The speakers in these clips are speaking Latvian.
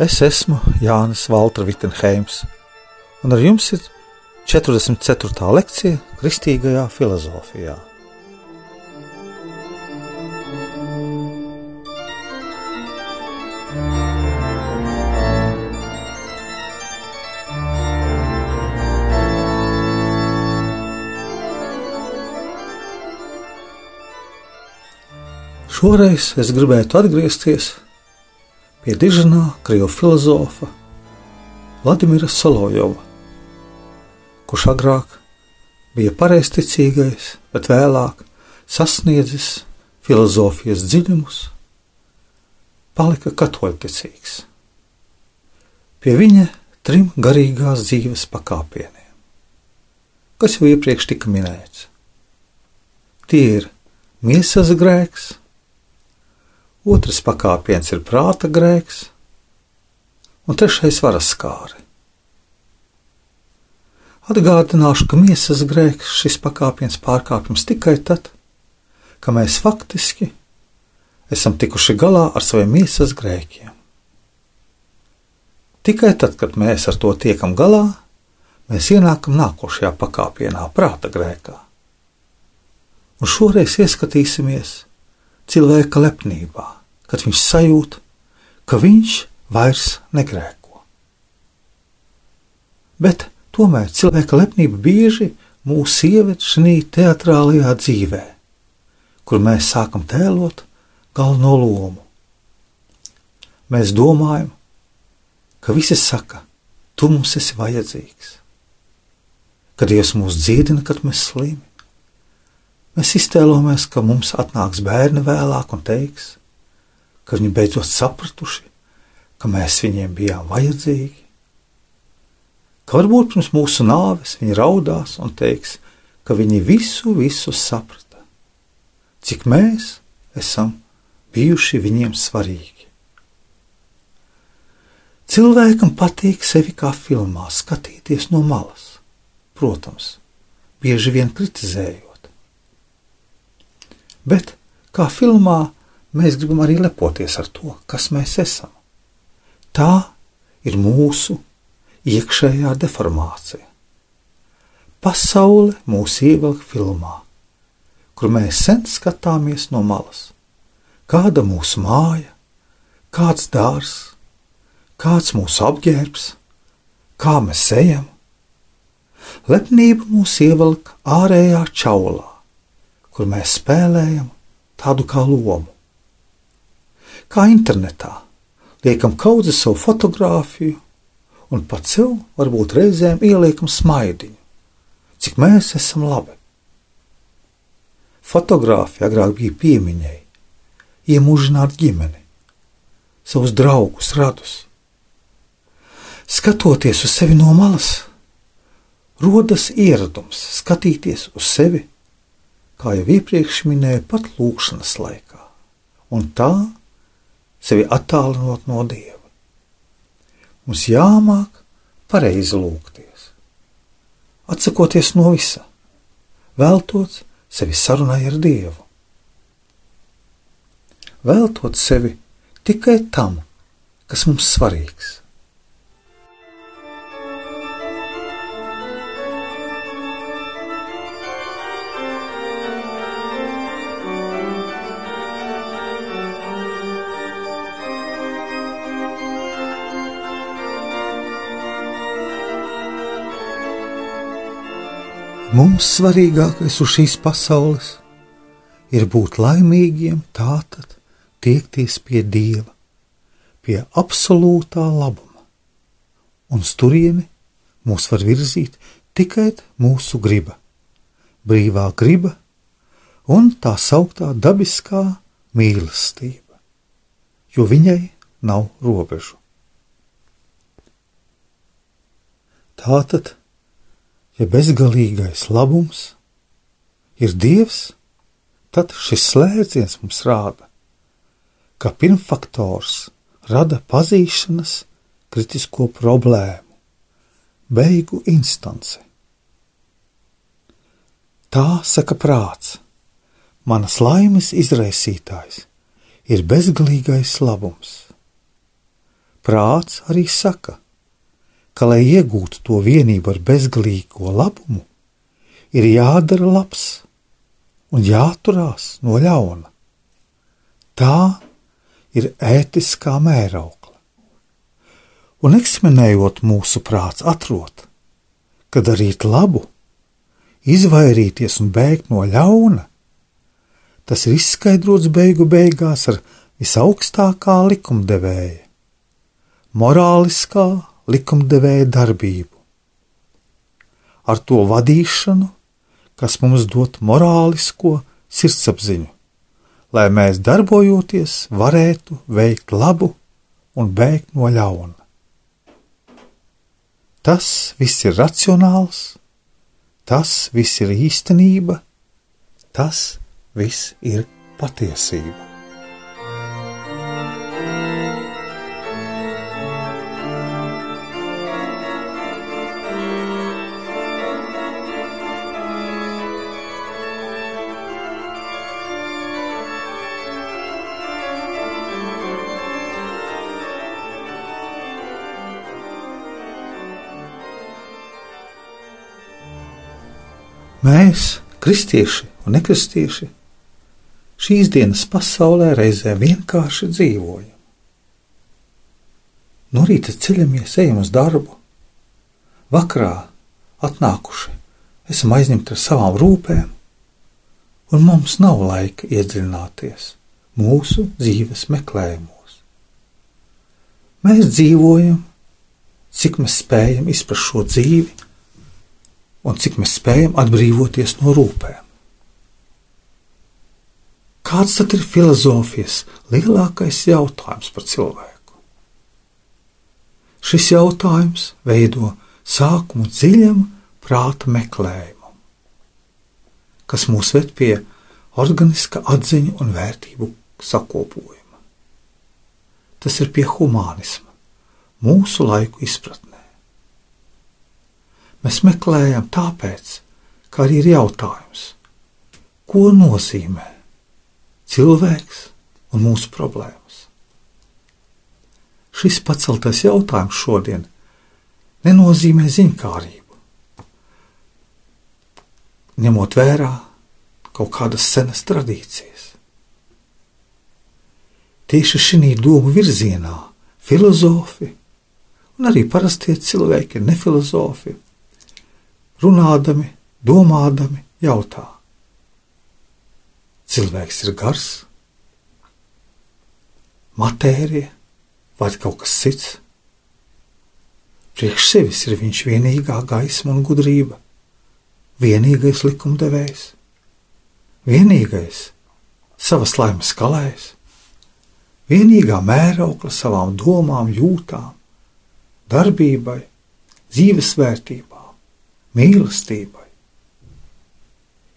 Es esmu Jānis Valtra Vitsenheims, un ar jums ir 44. lekcija Kristīgajā filozofijā. Šoreiz es gribētu atgriezties pie diženā krievu filozofa Vladimira Solojova, kurš agrāk bija pareizticīgais, bet vēlāk sasniedzis filozofijas dziļumus, palika katoļticīgs. Pie viņa trim garīgās dzīves pakāpieniem, kas jau iepriekš tika minēts. Tie ir miesas grēks, otrs pakāpiens ir prāta grēks, un trešais varas skāri. Atgādināšu, ka miesas grēks šis pakāpiens pārkāpjams tikai tad, kad mēs faktiski esam tikuši galā ar saviem miesas grēkiem. Tikai tad, kad mēs ar to tiekam galā, mēs ienākam nākošajā pakāpienā, prāta grēkā. Un šoreiz ieskatīsimies cilvēka lepnībā, kad viņš sajūt, ka viņš vairs negrēko. Bet tomēr cilvēka lepnība bieži mūs ieved šajā teatrālajā dzīvē, kur mēs sākam tēlot galveno lomu. Mēs domājam, ka visi saka, tu mums esi vajadzīgs, ka Dievs mūs dziedina, kad mēs slimi Mēs iztēlojamies, ka mums atnāks bērni vēlāk un teiks, ka viņi beidzot sapratuši, ka mēs viņiem bijām vajadzīgi. Ka varbūt pirms mūsu nāves viņi raudās un teiks, ka viņi visu, visu saprata, cik mēs esam bijuši viņiem svarīgi. Cilvēkam patīk sevi kā filmā skatīties no malas, protams, bieži vien kritizējot bet kā filmā mēs gribam arī lepoties ar to, kas mēs esam. Tā ir mūsu iekšējā deformācija. Pasaule mūs ievelk filmā, kur mēs sen skatāmies no malas. Kāda mūsu māja, kāds dārzs, kāds mūsu apģērbs, kā mēs ejam. Lepnība mūs ievelk ārējā čaulā, kur mēs spēlējam tādu kā lomu. Kā internetā liekam kaudzi savu fotografiju, un pat sev varbūt reizēm ieliekam smaidiņu, cik mēs esam labi. Fotogrāfija agrāk bija piemiņai, iemūžināt ģimeni, savus draugus, radus. Skatoties uz sevi no malas, rodas ieradums skatīties uz sevi kā jau iepriekš minēju, pat lūkšanas laikā, un tā sevi attālinot no Dieva. Mums jāmāk pareizi lūgties, atsakoties no visa, veltot sevi sarunai ar Dievu, veltot sevi tikai tam, kas mums svarīgs. Mums svarīgākais uz šīs pasaules ir būt laimīgiem, tātad tiekties pie Dieva, pie absolūtā labuma, un turieni mūs var virzīt tikai mūsu griba, brīvā griba un tā sauktā dabiskā mīlestība, jo viņai nav robežu. Tātad, ja bezgalīgais labums ir Dievs, tad šis slēdziens mums rāda, ka pirmfaktors rada pazīšanas kritisko problēmu, beigu instanci. Tā saka prāts, manas laimes izraisītājs ir bezgalīgais labums. Prāts arī saka, ka, lai iegūtu to vienību ar bezgalīgo labumu, ir jādara labs un jāturās no ļauna. Tā ir ētiskā mēraukla. Un eksaminējot mūsu prāts, atrod, ka darīt labu izvairīties un bēgt no ļauna, tas ir izskaidrots beigu beigās ar visaugstākā likumdevēja, morāliskā likumdevēja darbību. Ar to vadīšanu, kas mums dot morālisko sirdsapziņu, lai mēs darbojoties varētu veikt labu un bēgt no ļauna. Tas viss ir racionāls, Tas viss ir īstenība, tas viss ir patiesība. Mēs, kristieši un nekristieši, šīs dienas pasaulē reizē vienkārši dzīvojam. No rīta ceļamies, ejam uz darbu, vakarā atnākuši, esam aizņemti ar savām rūpēm, un mums nav laika iedziļināties mūsu dzīves meklējumos. Mēs dzīvojam, cik mēs spējam izprast šo dzīvi un cik mēs spējam atbrīvoties no rūpēm. Kāds tad ir filozofijas lielākais jautājums par cilvēku? Šis jautājums veido sākumu dziļam prāta meklējumam, kas mūs ved pie organiska atziņu un vērtību sakopojuma. Tas ir pie humānisma, mūsu laiku izpratne. Mēs meklējam tāpēc, ka arī ir jautājums, ko nozīmē cilvēks un mūsu problēmas. Šis paceltais jautājums šodien nenozīmē ziņkārību, ņemot vērā kaut kādas senas tradīcijas. Tieši šī domu virzienā filozofi un arī parastie cilvēki, nefilozofi, runādami, domādami, jautā. Cilvēks ir gars, matērija vai kaut kas cits. Priekš sevis ir viņš vienīgā gaisma un gudrība, vienīgais likumdevējs, vienīgais savas laimes kalējs, vienīgā mēraukla savām domām, jūtām, darbībai, dzīves vērtībām mīlestībai.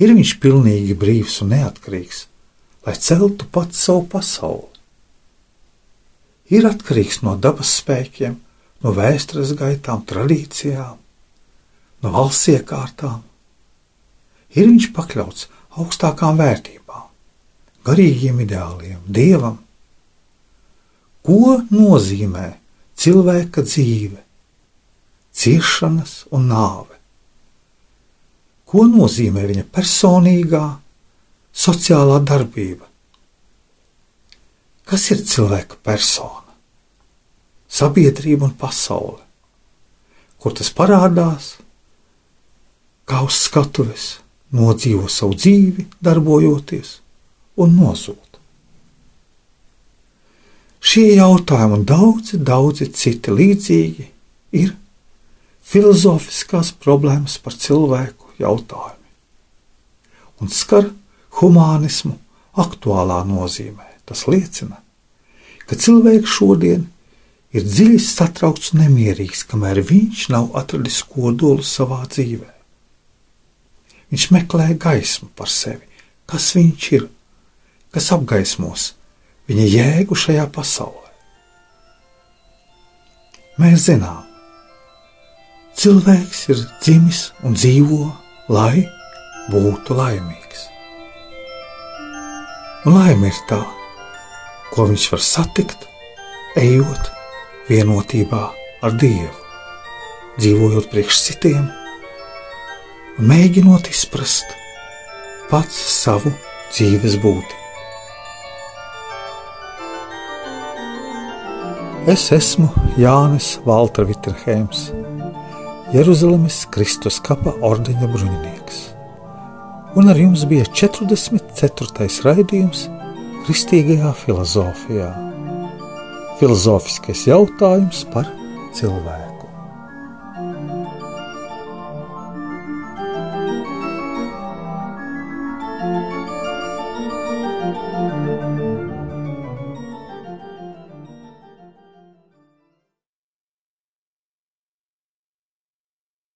Ir viņš pilnīgi brīvs un neatkarīgs, lai celtu pats savu pasauli. Ir atkarīgs no dabas spēkiem, no vēstures gaitām, tradīcijām, no valsts iekārtām. Ir viņš pakļauts augstākām vērtībām, garīgiem ideāliem, dievam. Ko nozīmē cilvēka dzīve, ciešanas un nāve? Ko nozīmē viņa personīgā, sociālā darbība. Kas ir cilvēka persona, sabiedrība un pasaule, kur tas parādās, kā uz skatuves nodzīvo savu dzīvi, darbojoties un nozūd. Šie jautājumi un daudzi, daudzi citi līdzīgi ir filozofiskās problēmas par cilvēku jautājumi un skar humānismu aktuālā nozīmē. Tas liecina, ka cilvēks šodien ir dziļi satraukts un nemierīgs, kamēr viņš nav atradis kodolu savā dzīvē. Viņš meklē gaismu par sevi, kas viņš ir, kas apgaismos viņa jēgu šajā pasaulē. Mēs zinām, cilvēks ir dzimis un dzīvo, lai būtu laimīgs. Un laime ir tā, ko viņš var satikt, ejot vienotībā ar Dievu, dzīvojot priekš citiem un mēģinot izprast pats savu dzīves būtību. Es esmu Jānis Valtra Vitsenheims, Jeruzalemes Kristus kapa ordeņa bruņinieks. Un ar jums bija 44. raidījums Kristīgajā filozofijā. Filozofiskais jautājums par cilvēku.